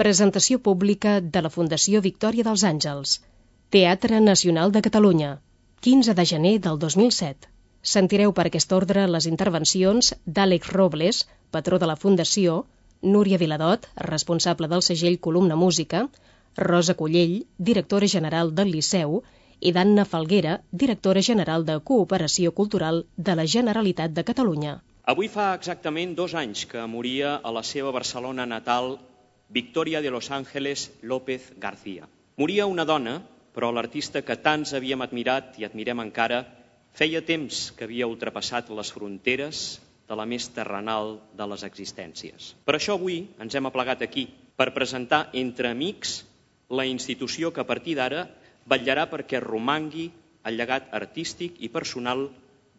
Presentació pública de la Fundació Victòria dels Àngels. Teatre Nacional de Catalunya. 15 de gener del 2007. Sentireu per aquest ordre les intervencions d'Àlex Robles, patró de la Fundació, Núria Viladot, responsable del segell Columna Música, Rosa Collell, directora general del Liceu, i d'Anna Falguera, directora general de Cooperació Cultural de la Generalitat de Catalunya. Avui fa exactament dos anys que moria a la seva Barcelona natal Victoria de Los Ángeles López García. Moria una dona, però l'artista que tants havíem admirat i admirem encara, feia temps que havia ultrapassat les fronteres de la més terrenal de les existències. Per això avui ens hem aplegat aquí, per presentar entre amics la institució que a partir d'ara vetllarà perquè romangui el llegat artístic i personal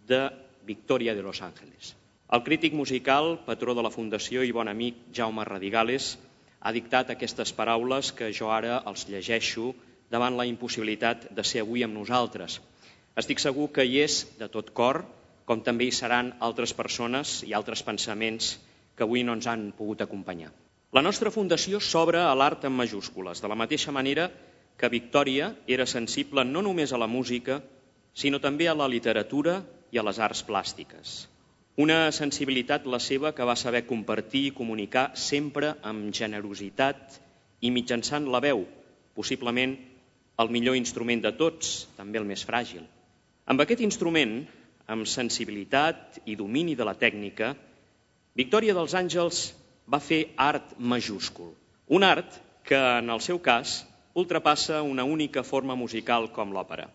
de Victoria de Los Ángeles. El crític musical, patró de la Fundació i bon amic Jaume Radigales, ha dictat aquestes paraules que jo ara els llegeixo davant la impossibilitat de ser avui amb nosaltres. Estic segur que hi és de tot cor, com també hi seran altres persones i altres pensaments que avui no ens han pogut acompanyar. La nostra fundació s'obre a l'art en majúscules, de la mateixa manera que Victòria era sensible no només a la música, sinó també a la literatura i a les arts plàstiques. Una sensibilitat la seva que va saber compartir i comunicar sempre amb generositat i mitjançant la veu, possiblement el millor instrument de tots, també el més fràgil. Amb aquest instrument, amb sensibilitat i domini de la tècnica, Victòria dels Àngels va fer art majúscul. Un art que, en el seu cas, ultrapassa una única forma musical com l'òpera.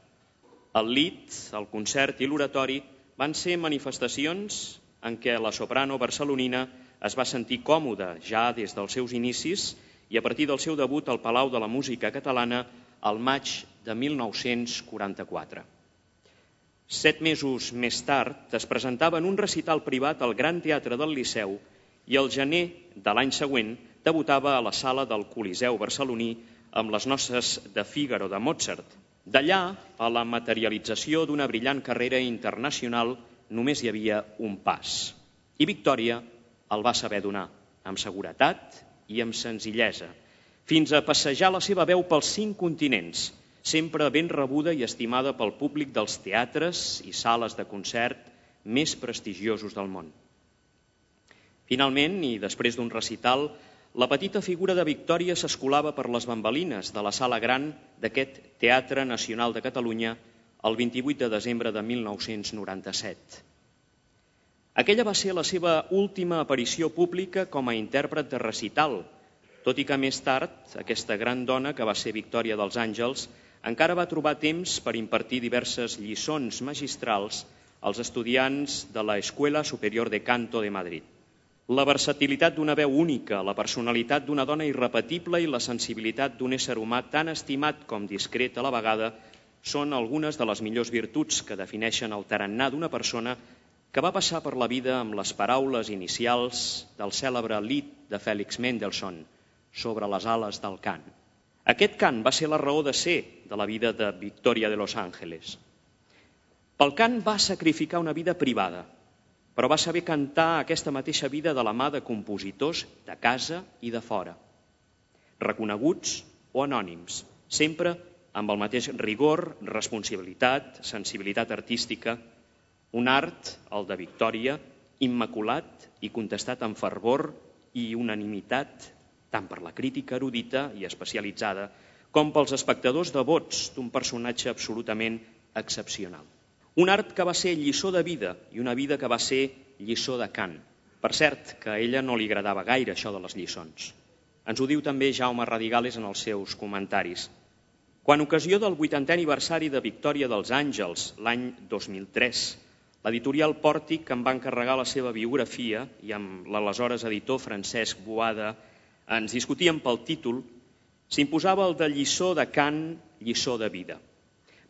El lit, el concert i l'oratori van ser manifestacions en què la soprano barcelonina es va sentir còmoda ja des dels seus inicis i a partir del seu debut al Palau de la Música Catalana al maig de 1944. Set mesos més tard es presentava en un recital privat al Gran Teatre del Liceu i el gener de l'any següent debutava a la sala del Coliseu barceloní amb les noces de Fígaro de Mozart. D'allà a la materialització d'una brillant carrera internacional només hi havia un pas. I Victòria el va saber donar, amb seguretat i amb senzillesa, fins a passejar la seva veu pels cinc continents, sempre ben rebuda i estimada pel públic dels teatres i sales de concert més prestigiosos del món. Finalment, i després d'un recital, la petita figura de Victòria s'escolava per les bambalines de la sala gran d'aquest Teatre Nacional de Catalunya el 28 de desembre de 1997. Aquella va ser la seva última aparició pública com a intèrpret de recital, tot i que més tard aquesta gran dona, que va ser Victòria dels Àngels, encara va trobar temps per impartir diverses lliçons magistrals als estudiants de la Superior de Canto de Madrid. La versatilitat d'una veu única, la personalitat d'una dona irrepetible i la sensibilitat d'un ésser humà tan estimat com discret a la vegada són algunes de les millors virtuts que defineixen el tarannà d'una persona que va passar per la vida amb les paraules inicials del cèlebre lit de Félix Mendelssohn sobre les ales del cant. Aquest cant va ser la raó de ser de la vida de Victoria de Los Ángeles. Pel cant va sacrificar una vida privada, però va saber cantar aquesta mateixa vida de la mà de compositors de casa i de fora, reconeguts o anònims, sempre amb el mateix rigor, responsabilitat, sensibilitat artística, un art, el de Victòria, immaculat i contestat amb fervor i unanimitat tant per la crítica erudita i especialitzada com pels espectadors devots d'un personatge absolutament excepcional. Un art que va ser lliçó de vida i una vida que va ser lliçó de cant. Per cert, que a ella no li agradava gaire això de les lliçons. Ens ho diu també Jaume Radigales en els seus comentaris. Quan ocasió del 80è aniversari de Victòria dels Àngels, l'any 2003, l'editorial Pòrtic em va encarregar la seva biografia i amb l'aleshores editor Francesc Boada ens discutíem pel títol, s'imposava el de lliçó de cant, lliçó de vida.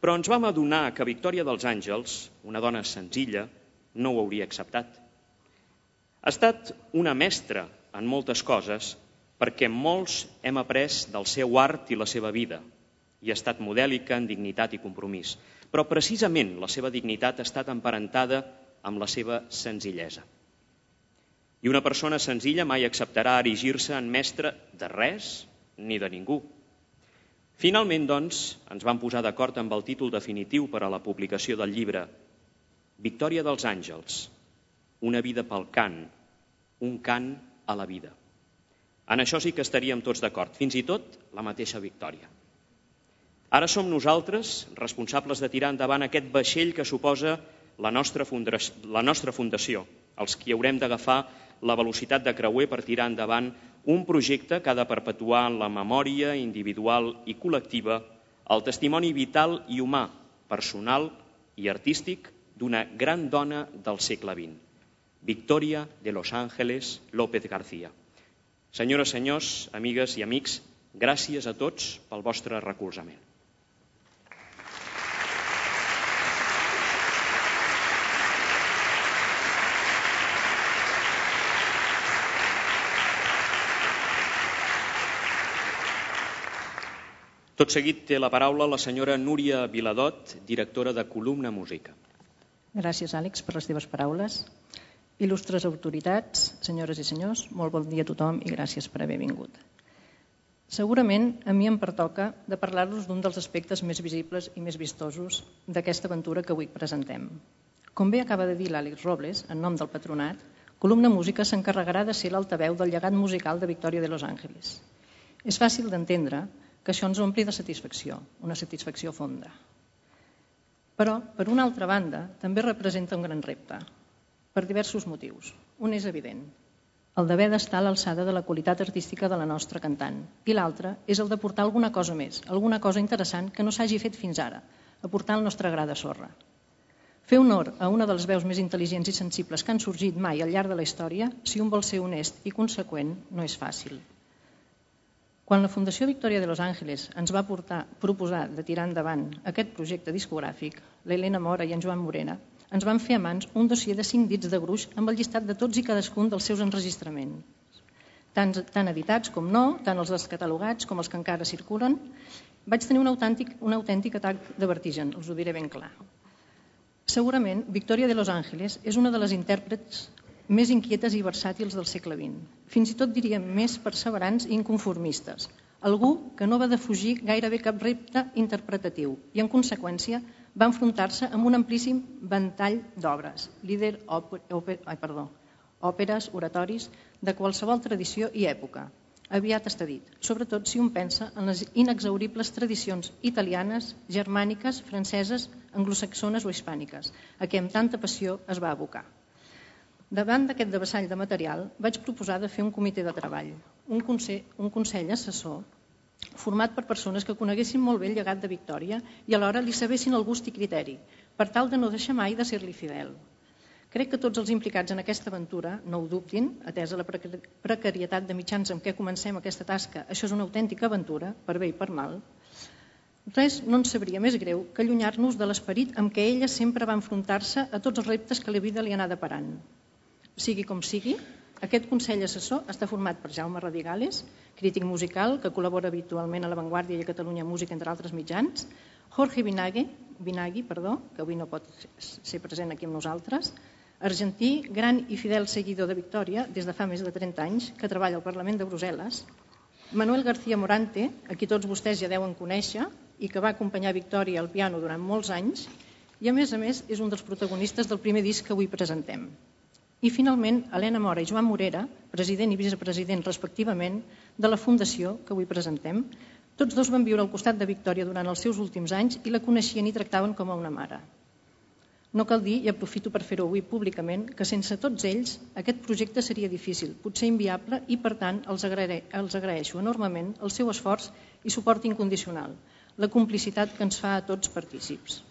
Però ens vam adonar que Victòria dels Àngels, una dona senzilla, no ho hauria acceptat. Ha estat una mestra en moltes coses perquè molts hem après del seu art i la seva vida i ha estat modèlica en dignitat i compromís. Però precisament la seva dignitat ha estat emparentada amb la seva senzillesa. I una persona senzilla mai acceptarà erigir-se en mestre de res ni de ningú. Finalment, doncs, ens vam posar d'acord amb el títol definitiu per a la publicació del llibre Victòria dels àngels, una vida pel cant, un cant a la vida. En això sí que estaríem tots d'acord, fins i tot la mateixa victòria. Ara som nosaltres responsables de tirar endavant aquest vaixell que suposa la nostra, la nostra fundació, els qui haurem d'agafar la velocitat de creuer per tirar endavant un projecte que ha de perpetuar en la memòria individual i col·lectiva el testimoni vital i humà, personal i artístic d'una gran dona del segle XX, Victoria de Los Ángeles López García. Senyores, senyors, amigues i amics, gràcies a tots pel vostre recolzament. Tot seguit té la paraula la senyora Núria Viladot, directora de Columna Música. Gràcies, Àlex, per les teves paraules. Il·lustres autoritats, senyores i senyors, molt bon dia a tothom i gràcies per haver vingut. Segurament a mi em pertoca de parlar-los d'un dels aspectes més visibles i més vistosos d'aquesta aventura que avui presentem. Com bé acaba de dir l'Àlex Robles, en nom del patronat, Columna Música s'encarregarà de ser l'altaveu del llegat musical de Victòria de Los Ángeles. És fàcil d'entendre que això ens ompli de satisfacció, una satisfacció fonda. Però, per una altra banda, també representa un gran repte, per diversos motius. Un és evident, el d'haver d'estar a l'alçada de la qualitat artística de la nostra cantant, i l'altre és el de portar alguna cosa més, alguna cosa interessant que no s'hagi fet fins ara, aportar el nostre gra de sorra. Fer honor a una de les veus més intel·ligents i sensibles que han sorgit mai al llarg de la història, si un vol ser honest i conseqüent, no és fàcil. Quan la Fundació Victòria de Los Ángeles ens va portar, proposar de tirar endavant aquest projecte discogràfic, l'Helena Mora i en Joan Morena, ens van fer a mans un dossier de cinc dits de gruix amb el llistat de tots i cadascun dels seus enregistraments. Tant, tant editats com no, tant els descatalogats com els que encara circulen. Vaig tenir un autèntic, un autèntic atac de vertigen, us ho diré ben clar. Segurament, Victòria de Los Ángeles és una de les intèrprets més inquietes i versàtils del segle XX. Fins i tot diríem més perseverants i inconformistes. Algú que no va defugir gairebé cap repte interpretatiu i, en conseqüència, va enfrontar-se amb un amplíssim ventall d'obres, líder perdó, òperes, oratoris, de qualsevol tradició i època. Aviat està dit, sobretot si un pensa en les inexauribles tradicions italianes, germàniques, franceses, anglosaxones o hispàniques, a què amb tanta passió es va abocar. Davant d'aquest devessall de material, vaig proposar de fer un comitè de treball, un consell, un consell assessor format per persones que coneguessin molt bé el llegat de Victòria i alhora li sabessin el gust i criteri, per tal de no deixar mai de ser-li fidel. Crec que tots els implicats en aquesta aventura no ho dubtin, atesa la precarietat de mitjans amb què comencem aquesta tasca, això és una autèntica aventura, per bé i per mal, Res no ens sabria més greu que allunyar-nos de l'esperit amb què ella sempre va enfrontar-se a tots els reptes que la vida li anà deparant. Sigui com sigui, aquest Consell Assessor està format per Jaume Radigales, crític musical que col·labora habitualment a La Vanguardia i a Catalunya Música, entre altres mitjans, Jorge Vinagui, Vinagui perdó, que avui no pot ser present aquí amb nosaltres, argentí, gran i fidel seguidor de Victòria des de fa més de 30 anys, que treballa al Parlament de Brussel·les, Manuel García Morante, a qui tots vostès ja deuen conèixer i que va acompanyar Victòria al piano durant molts anys, i a més a més és un dels protagonistes del primer disc que avui presentem. I finalment, Helena Mora i Joan Morera, president i vicepresident respectivament de la Fundació que avui presentem, tots dos van viure al costat de Victòria durant els seus últims anys i la coneixien i tractaven com a una mare. No cal dir, i aprofito per fer-ho avui públicament, que sense tots ells aquest projecte seria difícil, potser inviable, i per tant els, els agraeixo enormement el seu esforç i suport incondicional, la complicitat que ens fa a tots partícips.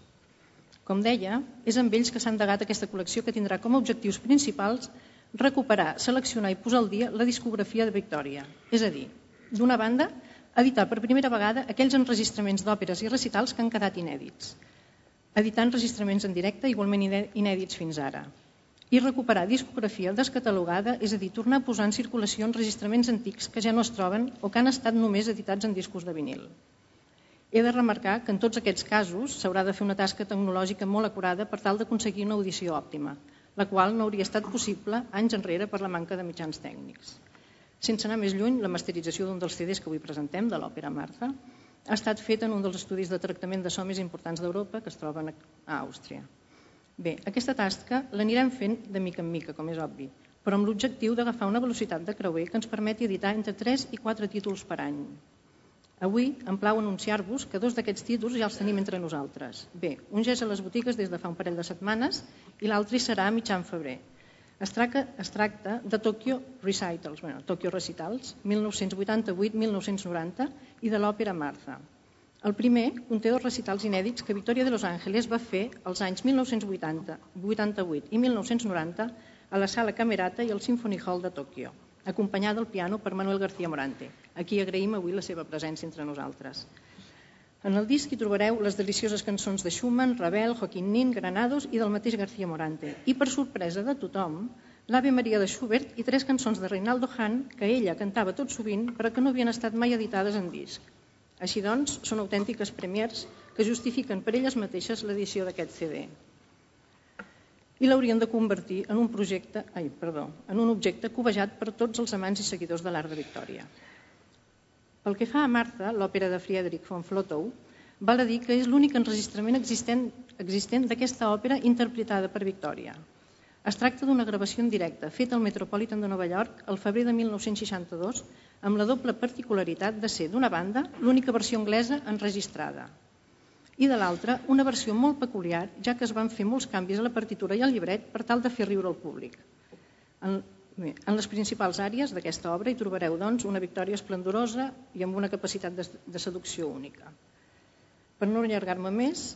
Com deia, és amb ells que s'ha endegat aquesta col·lecció que tindrà com a objectius principals recuperar, seleccionar i posar al dia la discografia de Victòria. És a dir, d'una banda, editar per primera vegada aquells enregistraments d'òperes i recitals que han quedat inèdits, editar enregistraments en directe igualment inèdits fins ara, i recuperar discografia descatalogada, és a dir, tornar a posar en circulació enregistraments antics que ja no es troben o que han estat només editats en discos de vinil. He de remarcar que en tots aquests casos s'haurà de fer una tasca tecnològica molt acurada per tal d'aconseguir una audició òptima. la qual no hauria estat possible anys enrere per la manca de mitjans tècnics. Sense anar més lluny, la masterització d'un dels CDs que avui presentem, de l'òpera Martha, ha estat feta en un dels estudis de tractament de so més importants d'Europa, que es troben a Àustria. Bé, aquesta tasca l'anirem fent de mica en mica, com és obvi, però amb l'objectiu d'agafar una velocitat de creuer que ens permeti editar entre 3 i 4 títols per any. Avui em plau anunciar-vos que dos d'aquests títols ja els tenim entre nosaltres. Bé, un ja és a les botigues des de fa un parell de setmanes i l'altre serà a mitjan febrer. Es tracta, es tracta de Tokyo Recitals, bueno, Tokyo Recitals, 1988-1990 i de l'òpera Martha. El primer conté dos recitals inèdits que Victoria de Los Ángeles va fer als anys 1980, 88 i 1990 a la Sala Camerata i al Symphony Hall de Tòquio, acompanyada al piano per Manuel García Morante. Aquí agraïm avui la seva presència entre nosaltres. En el disc hi trobareu les delicioses cançons de Schumann, Ravel, Joaquín Nin, Granados i del mateix García Morante. I per sorpresa de tothom, l'Ave Maria de Schubert i tres cançons de Reinaldo Hahn que ella cantava tot sovint però que no havien estat mai editades en disc. Així doncs, són autèntiques premiers que justifiquen per elles mateixes l'edició d'aquest CD i l'haurien de convertir en un projecte, ai, perdó, en un objecte covejat per tots els amants i seguidors de l'art de Victòria. Pel que fa a Martha, l'òpera de Friedrich von Flotow, val a dir que és l'únic enregistrament existent, existent d'aquesta òpera interpretada per Victòria. Es tracta d'una gravació en directe feta al Metropolitan de Nova York el febrer de 1962 amb la doble particularitat de ser, d'una banda, l'única versió anglesa enregistrada, i de l'altra una versió molt peculiar, ja que es van fer molts canvis a la partitura i al llibret per tal de fer riure al públic. En, bé, en les principals àrees d'aquesta obra hi trobareu doncs, una victòria esplendorosa i amb una capacitat de, de seducció única. Per no allargar-me més,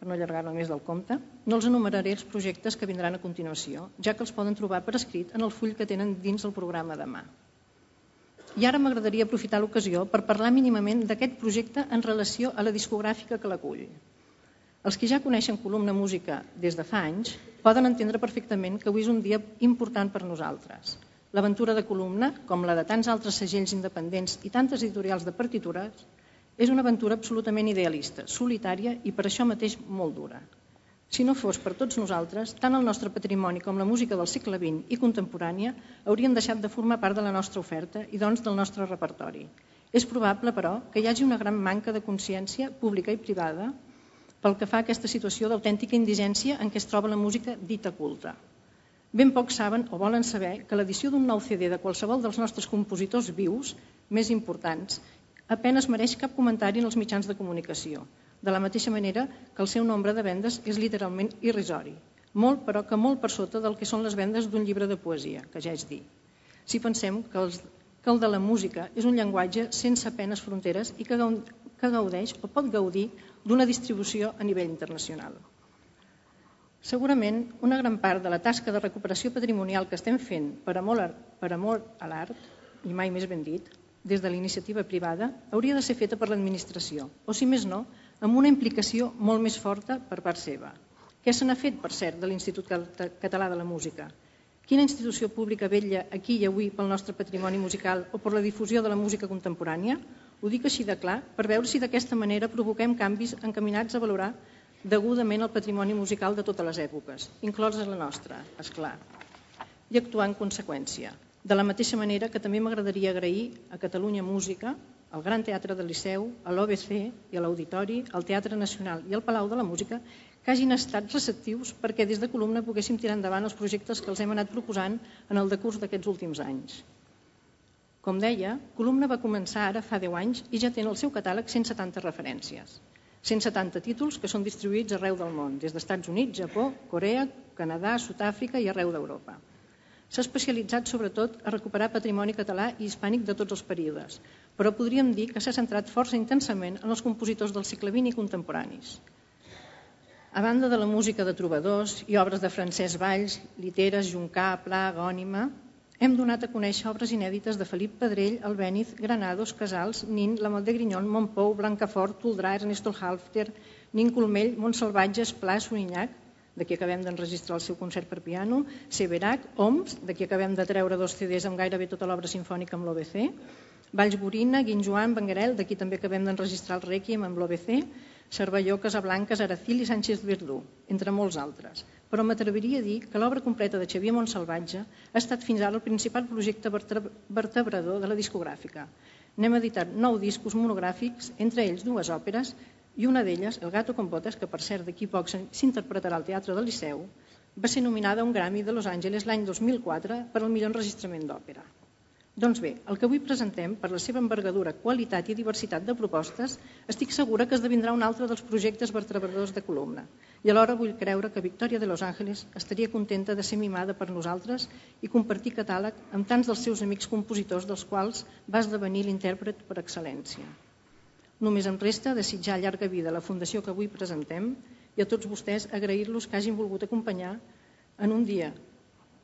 per no allargar-me més del compte, no els enumeraré els projectes que vindran a continuació, ja que els poden trobar per escrit en el full que tenen dins el programa demà. I ara m'agradaria aprofitar l'ocasió per parlar mínimament d'aquest projecte en relació a la discogràfica que l'acull. Els que ja coneixen Columna Música des de fa anys poden entendre perfectament que avui és un dia important per nosaltres. L'aventura de Columna, com la de tants altres segells independents i tantes editorials de partitures, és una aventura absolutament idealista, solitària i per això mateix molt dura. Si no fos per tots nosaltres, tant el nostre patrimoni com la música del segle XX i contemporània haurien deixat de formar part de la nostra oferta i doncs del nostre repertori. És probable, però, que hi hagi una gran manca de consciència pública i privada pel que fa a aquesta situació d'autèntica indigència en què es troba la música dita culta. Ben pocs saben o volen saber que l'edició d'un nou CD de qualsevol dels nostres compositors vius, més importants, apenes mereix cap comentari en els mitjans de comunicació, de la mateixa manera que el seu nombre de vendes és literalment irrisori, molt però que molt per sota del que són les vendes d'un llibre de poesia, que ja és dir. Si pensem que, els, que el de la música és un llenguatge sense penes fronteres i que, que gaudeix o pot gaudir d'una distribució a nivell internacional. Segurament, una gran part de la tasca de recuperació patrimonial que estem fent per amor, per amor a l'art, i mai més ben dit, des de la iniciativa privada, hauria de ser feta per l'administració, o si més no, amb una implicació molt més forta per part seva. Què se n'ha fet, per cert, de l'Institut Català de la Música? Quina institució pública vella aquí i avui pel nostre patrimoni musical o per la difusió de la música contemporània? Ho dic així de clar per veure si d'aquesta manera provoquem canvis encaminats a valorar degudament el patrimoni musical de totes les èpoques, inclosa la nostra, és clar, i actuar en conseqüència. De la mateixa manera que també m'agradaria agrair a Catalunya Música al Gran Teatre del Liceu, a l'OBC i a l'Auditori, al Teatre Nacional i al Palau de la Música, que hagin estat receptius perquè des de Columna poguéssim tirar endavant els projectes que els hem anat proposant en el decurs d'aquests últims anys. Com deia, Columna va començar ara fa 10 anys i ja té en el seu catàleg 170 referències. 170 títols que són distribuïts arreu del món, des dels Estats Units, Japó, Corea, Canadà, Sud-àfrica i arreu d'Europa. S'ha especialitzat sobretot a recuperar patrimoni català i hispànic de tots els períodes, però podríem dir que s'ha centrat força intensament en els compositors del segle XX i contemporanis. A banda de la música de trobadors i obres de Francesc Valls, Literes, Juncà, Pla, Gònima, hem donat a conèixer obres inèdites de Felip Pedrell, Albéniz, Granados, Casals, Nin, La Mal de Grinyon, Montpou, Blancafort, Toldrà, Ernesto Halfter, Nin Colmell, Montsalvatges, Pla, Soninyac, d'aquí acabem d'enregistrar el seu concert per piano, Severac, Oms, d'aquí acabem de treure dos CDs amb gairebé tota l'obra sinfònica amb l'OBC, Valls Borina, Guinjoan, Benguerel, d'aquí també acabem d'enregistrar el Requiem amb l'OBC, Cervelló, Casablanca, Aracil i Sánchez Verdú, entre molts altres. però m'atreviria a dir que l'obra completa de Xavier Montsalvatge ha estat fins ara el principal projecte vertebrador de la discogràfica. N'hem editat nou discos monogràfics, entre ells dues òperes, i una d'elles, El gato con botes, que per cert d'aquí poc s'interpretarà al Teatre del Liceu, va ser nominada a un Grammy de Los Angeles l'any 2004 per al millor enregistrament d'òpera. Doncs bé, el que avui presentem, per la seva envergadura, qualitat i diversitat de propostes, estic segura que esdevindrà un altre dels projectes vertebradors de columna. I alhora vull creure que Victòria de Los Ángeles estaria contenta de ser mimada per nosaltres i compartir catàleg amb tants dels seus amics compositors dels quals va esdevenir l'intèrpret per excel·lència. Només em resta desitjar llarga vida a la fundació que avui presentem i a tots vostès agrair-los que hagin volgut acompanyar en un dia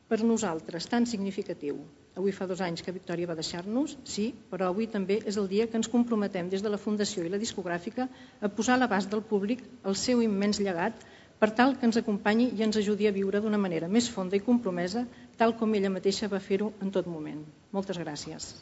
per nosaltres tan significatiu Avui fa dos anys que Victòria va deixar-nos, sí, però avui també és el dia que ens comprometem des de la Fundació i la discogràfica a posar a l'abast del públic el seu immens llegat per tal que ens acompanyi i ens ajudi a viure d'una manera més fonda i compromesa, tal com ella mateixa va fer-ho en tot moment. Moltes gràcies.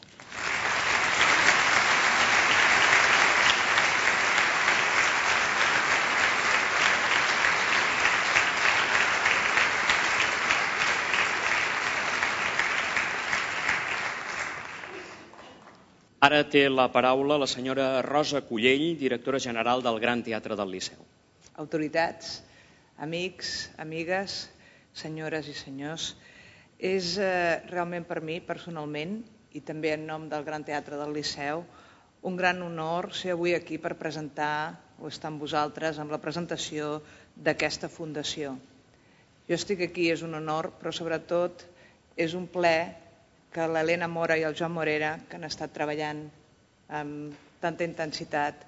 Ara té la paraula la senyora Rosa Cullell, directora general del Gran Teatre del Liceu. Autoritats, amics, amigues, senyores i senyors, és eh, realment per mi, personalment, i també en nom del Gran Teatre del Liceu, un gran honor ser avui aquí per presentar, o estar amb vosaltres, amb la presentació d'aquesta fundació. Jo estic aquí, és un honor, però sobretot és un ple que l'Helena Mora i el Joan Morera, que han estat treballant amb tanta intensitat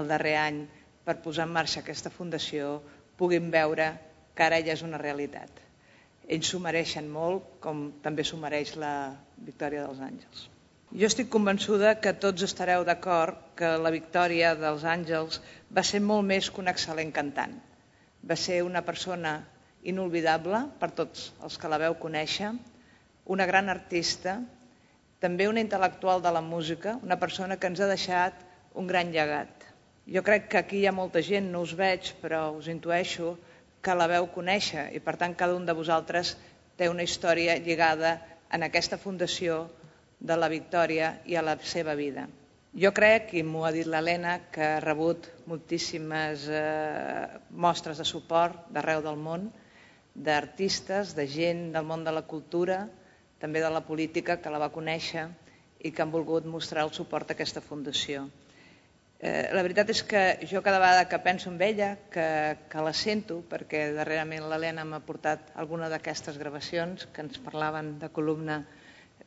el darrer any per posar en marxa aquesta fundació, puguin veure que ara ja és una realitat. Ells s'ho mereixen molt, com també s'ho mereix la Victòria dels Àngels. Jo estic convençuda que tots estareu d'acord que la Victòria dels Àngels va ser molt més que un excel·lent cantant. Va ser una persona inolvidable per tots els que la veu conèixer, una gran artista, també una intel·lectual de la música, una persona que ens ha deixat un gran llegat. Jo crec que aquí hi ha molta gent, no us veig, però us intueixo que la veu conèixer i per tant cada un de vosaltres té una història lligada en aquesta fundació de la Victòria i a la seva vida. Jo crec, i m'ho ha dit l'Helena, que ha rebut moltíssimes eh, mostres de suport d'arreu del món, d'artistes, de gent del món de la cultura, també de la política que la va conèixer i que han volgut mostrar el suport a aquesta fundació. Eh, la veritat és que jo cada vegada que penso en ella, que, que la sento, perquè darrerament l'Helena m'ha portat alguna d'aquestes gravacions que ens parlaven de columna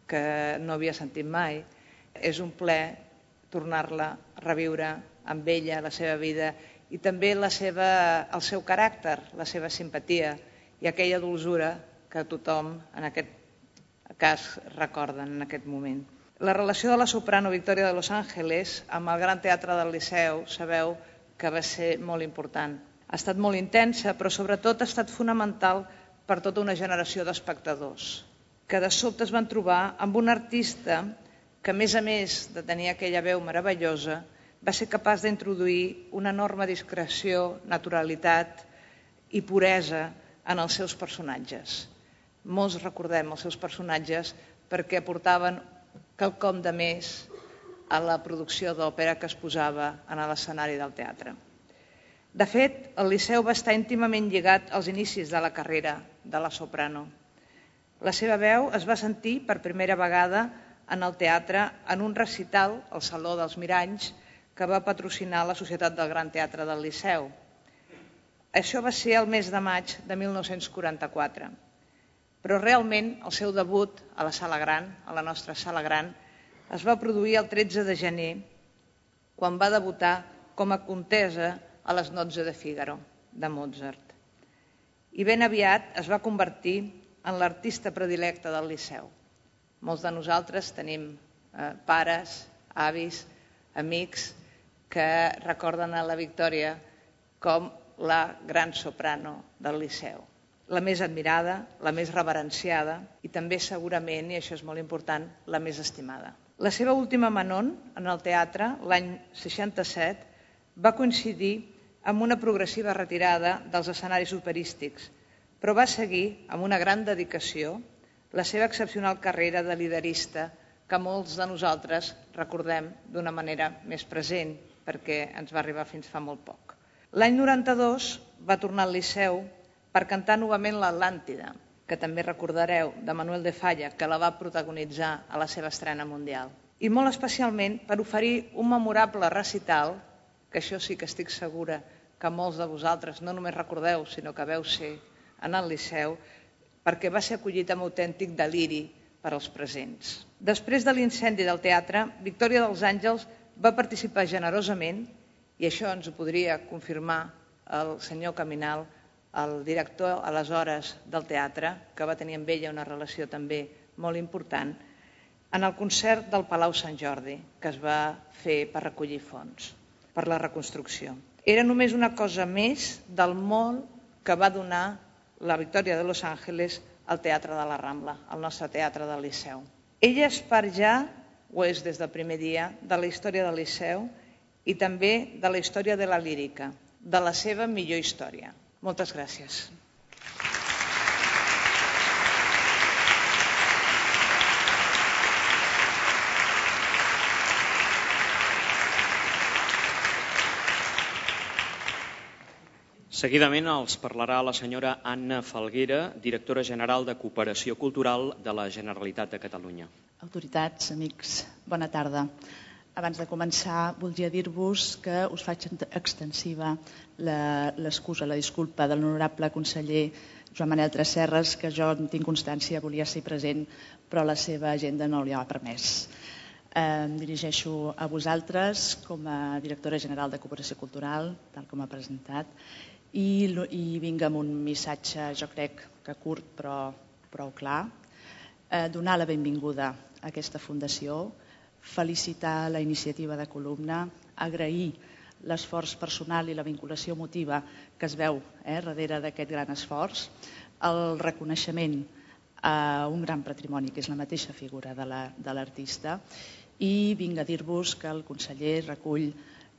que no havia sentit mai, és un ple tornar-la a reviure amb ella, la seva vida i també la seva, el seu caràcter, la seva simpatia i aquella dolçura que tothom en aquest cas recorden en aquest moment. La relació de la soprano Victòria de Los Ángeles amb el Gran Teatre del Liceu sabeu que va ser molt important. Ha estat molt intensa, però sobretot ha estat fonamental per tota una generació d'espectadors, que de sobte es van trobar amb un artista que, a més a més de tenir aquella veu meravellosa, va ser capaç d'introduir una enorme discreció, naturalitat i puresa en els seus personatges molts recordem els seus personatges perquè aportaven quelcom de més a la producció d'òpera que es posava en l'escenari del teatre. De fet, el Liceu va estar íntimament lligat als inicis de la carrera de la soprano. La seva veu es va sentir per primera vegada en el teatre en un recital al Saló dels Miranys que va patrocinar la Societat del Gran Teatre del Liceu. Això va ser el mes de maig de 1944 però realment el seu debut a la sala gran, a la nostra sala gran, es va produir el 13 de gener, quan va debutar com a contesa a les Notze de Figaro, de Mozart. I ben aviat es va convertir en l'artista predilecte del Liceu. Molts de nosaltres tenim eh, pares, avis, amics que recorden a la Victòria com la gran soprano del Liceu la més admirada, la més reverenciada i també segurament, i això és molt important, la més estimada. La seva última Manon en el teatre, l'any 67, va coincidir amb una progressiva retirada dels escenaris operístics, però va seguir amb una gran dedicació la seva excepcional carrera de liderista que molts de nosaltres recordem d'una manera més present perquè ens va arribar fins fa molt poc. L'any 92 va tornar al Liceu per cantar novament l'Atlàntida, que també recordareu, de Manuel de Falla, que la va protagonitzar a la seva estrena mundial. I molt especialment per oferir un memorable recital, que això sí que estic segura que molts de vosaltres no només recordeu, sinó que veu ser en el Liceu, perquè va ser acollit amb autèntic deliri per als presents. Després de l'incendi del teatre, Victòria dels Àngels va participar generosament, i això ens ho podria confirmar el senyor Caminal, el director aleshores del teatre, que va tenir amb ella una relació també molt important, en el concert del Palau Sant Jordi, que es va fer per recollir fons per la reconstrucció. Era només una cosa més del molt que va donar la Victòria de Los Ángeles al Teatre de la Rambla, al nostre teatre del Liceu. Ella és part ja, ho és des del primer dia, de la història del Liceu i també de la història de la lírica, de la seva millor història. Moltes gràcies. Seguidament els parlarà la senyora Anna Falguera, directora general de Cooperació Cultural de la Generalitat de Catalunya. Autoritats, amics, bona tarda. Abans de començar, voldria dir-vos que us faig extensiva l'excusa, la, la disculpa de l'honorable conseller Joan Manel Tresserres, que jo en tinc constància, volia ser present, però la seva agenda no li ha permès. Em dirigeixo a vosaltres com a directora general de Cooperació Cultural, tal com ha presentat, i, i vinc amb un missatge, jo crec que curt però prou clar, eh, donar la benvinguda a aquesta fundació, felicitar la iniciativa de columna, agrair l'esforç personal i la vinculació emotiva que es veu eh, darrere d'aquest gran esforç, el reconeixement a un gran patrimoni, que és la mateixa figura de l'artista, la, i vinc a dir-vos que el conseller recull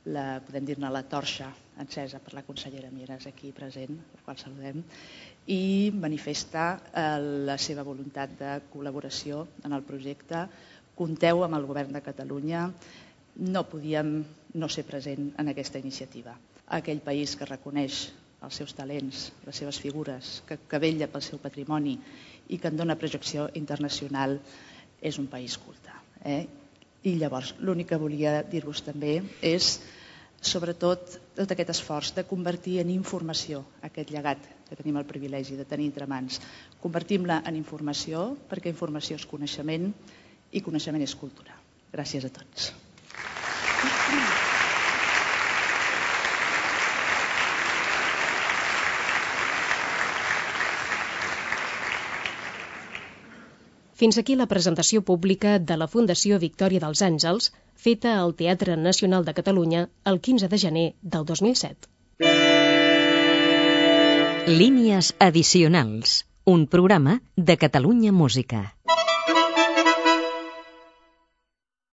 la, podem dir-ne la torxa encesa per la consellera Mieres aquí present, per qual saludem, i manifesta eh, la seva voluntat de col·laboració en el projecte. Compteu amb el govern de Catalunya, no podíem no ser present en aquesta iniciativa. Aquell país que reconeix els seus talents, les seves figures, que, que vella pel seu patrimoni i que en dona projecció internacional, és un país culte. Eh? I llavors l'únic que volia dir-vos també és sobretot tot aquest esforç de convertir en informació aquest llegat que tenim el privilegi de tenir entre mans. Convertim-la en informació perquè informació és coneixement i coneixement és cultura. Gràcies a tots. Fins aquí la presentació pública de la Fundació Victòria dels Àngels, feta al Teatre Nacional de Catalunya el 15 de gener del 2007. Línies addicionals, un programa de Catalunya Música.